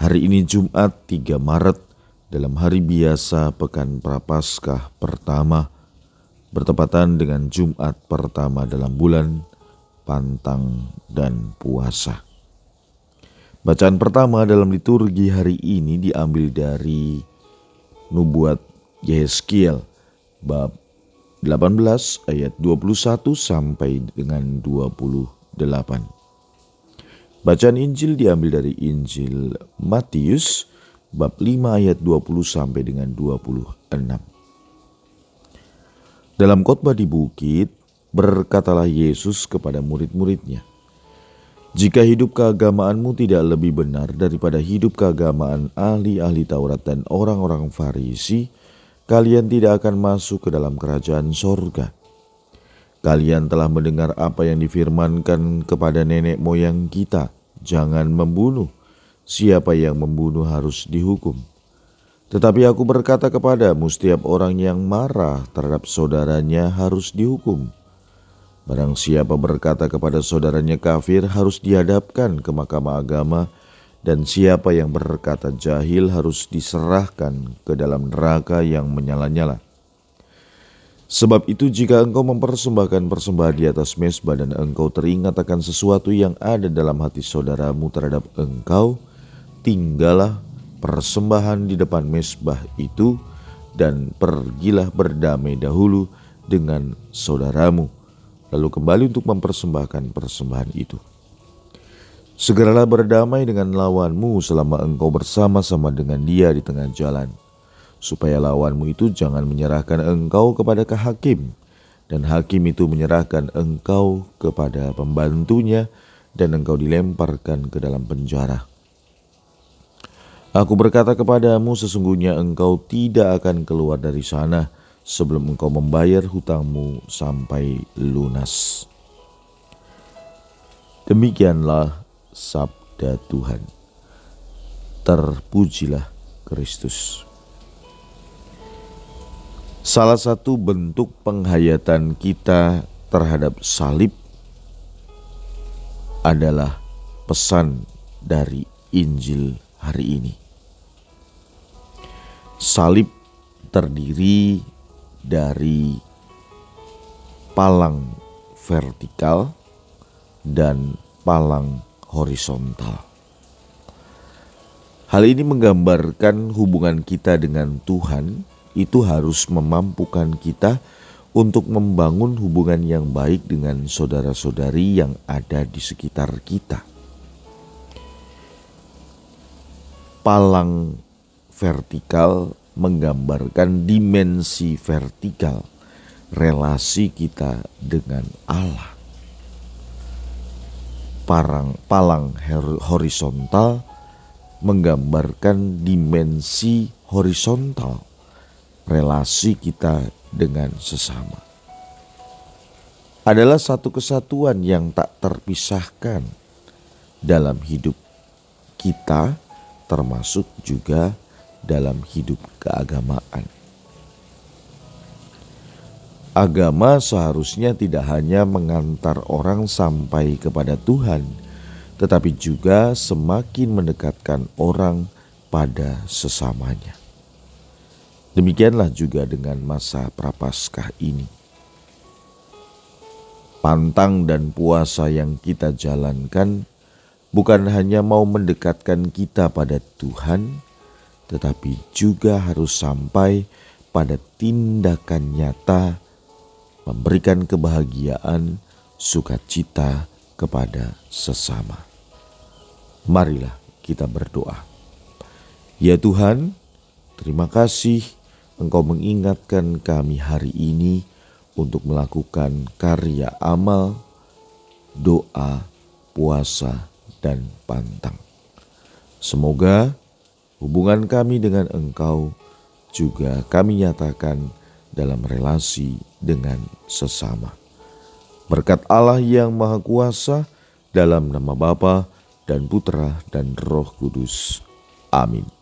Hari ini Jumat 3 Maret dalam hari biasa Pekan Prapaskah pertama bertepatan dengan Jumat pertama dalam bulan Pantang dan Puasa. Bacaan pertama dalam liturgi hari ini diambil dari Nubuat Yeskiel bab 18 ayat 21 sampai dengan 28. Bacaan Injil diambil dari Injil Matius bab 5 ayat 20 sampai dengan 26. Dalam khotbah di bukit, berkatalah Yesus kepada murid-muridnya, "Jika hidup keagamaanmu tidak lebih benar daripada hidup keagamaan ahli-ahli Taurat dan orang-orang Farisi, kalian tidak akan masuk ke dalam kerajaan sorga." Kalian telah mendengar apa yang difirmankan kepada nenek moyang kita, jangan membunuh. Siapa yang membunuh harus dihukum. Tetapi aku berkata kepadamu, setiap orang yang marah terhadap saudaranya harus dihukum. Barang siapa berkata kepada saudaranya kafir harus dihadapkan ke mahkamah agama, dan siapa yang berkata jahil harus diserahkan ke dalam neraka yang menyala-nyala. Sebab itu jika engkau mempersembahkan persembahan di atas mesbah dan engkau teringat akan sesuatu yang ada dalam hati saudaramu terhadap engkau, tinggallah persembahan di depan mesbah itu dan pergilah berdamai dahulu dengan saudaramu, lalu kembali untuk mempersembahkan persembahan itu. Segeralah berdamai dengan lawanmu selama engkau bersama-sama dengan dia di tengah jalan supaya lawanmu itu jangan menyerahkan engkau kepada kehakim, dan hakim itu menyerahkan engkau kepada pembantunya, dan engkau dilemparkan ke dalam penjara. Aku berkata kepadamu, sesungguhnya engkau tidak akan keluar dari sana sebelum engkau membayar hutangmu sampai lunas. Demikianlah sabda Tuhan. Terpujilah Kristus. Salah satu bentuk penghayatan kita terhadap salib adalah pesan dari Injil hari ini. Salib terdiri dari palang vertikal dan palang horizontal. Hal ini menggambarkan hubungan kita dengan Tuhan itu harus memampukan kita untuk membangun hubungan yang baik dengan saudara-saudari yang ada di sekitar kita. Palang vertikal menggambarkan dimensi vertikal relasi kita dengan Allah. Parang, palang horizontal menggambarkan dimensi horizontal relasi kita dengan sesama. Adalah satu kesatuan yang tak terpisahkan dalam hidup kita, termasuk juga dalam hidup keagamaan. Agama seharusnya tidak hanya mengantar orang sampai kepada Tuhan, tetapi juga semakin mendekatkan orang pada sesamanya. Demikianlah juga dengan masa prapaskah ini. Pantang dan puasa yang kita jalankan bukan hanya mau mendekatkan kita pada Tuhan, tetapi juga harus sampai pada tindakan nyata memberikan kebahagiaan, sukacita kepada sesama. Marilah kita berdoa. Ya Tuhan, terima kasih Engkau mengingatkan kami hari ini untuk melakukan karya amal, doa, puasa, dan pantang. Semoga hubungan kami dengan Engkau juga kami nyatakan dalam relasi dengan sesama. Berkat Allah yang Maha Kuasa, dalam nama Bapa dan Putra dan Roh Kudus. Amin.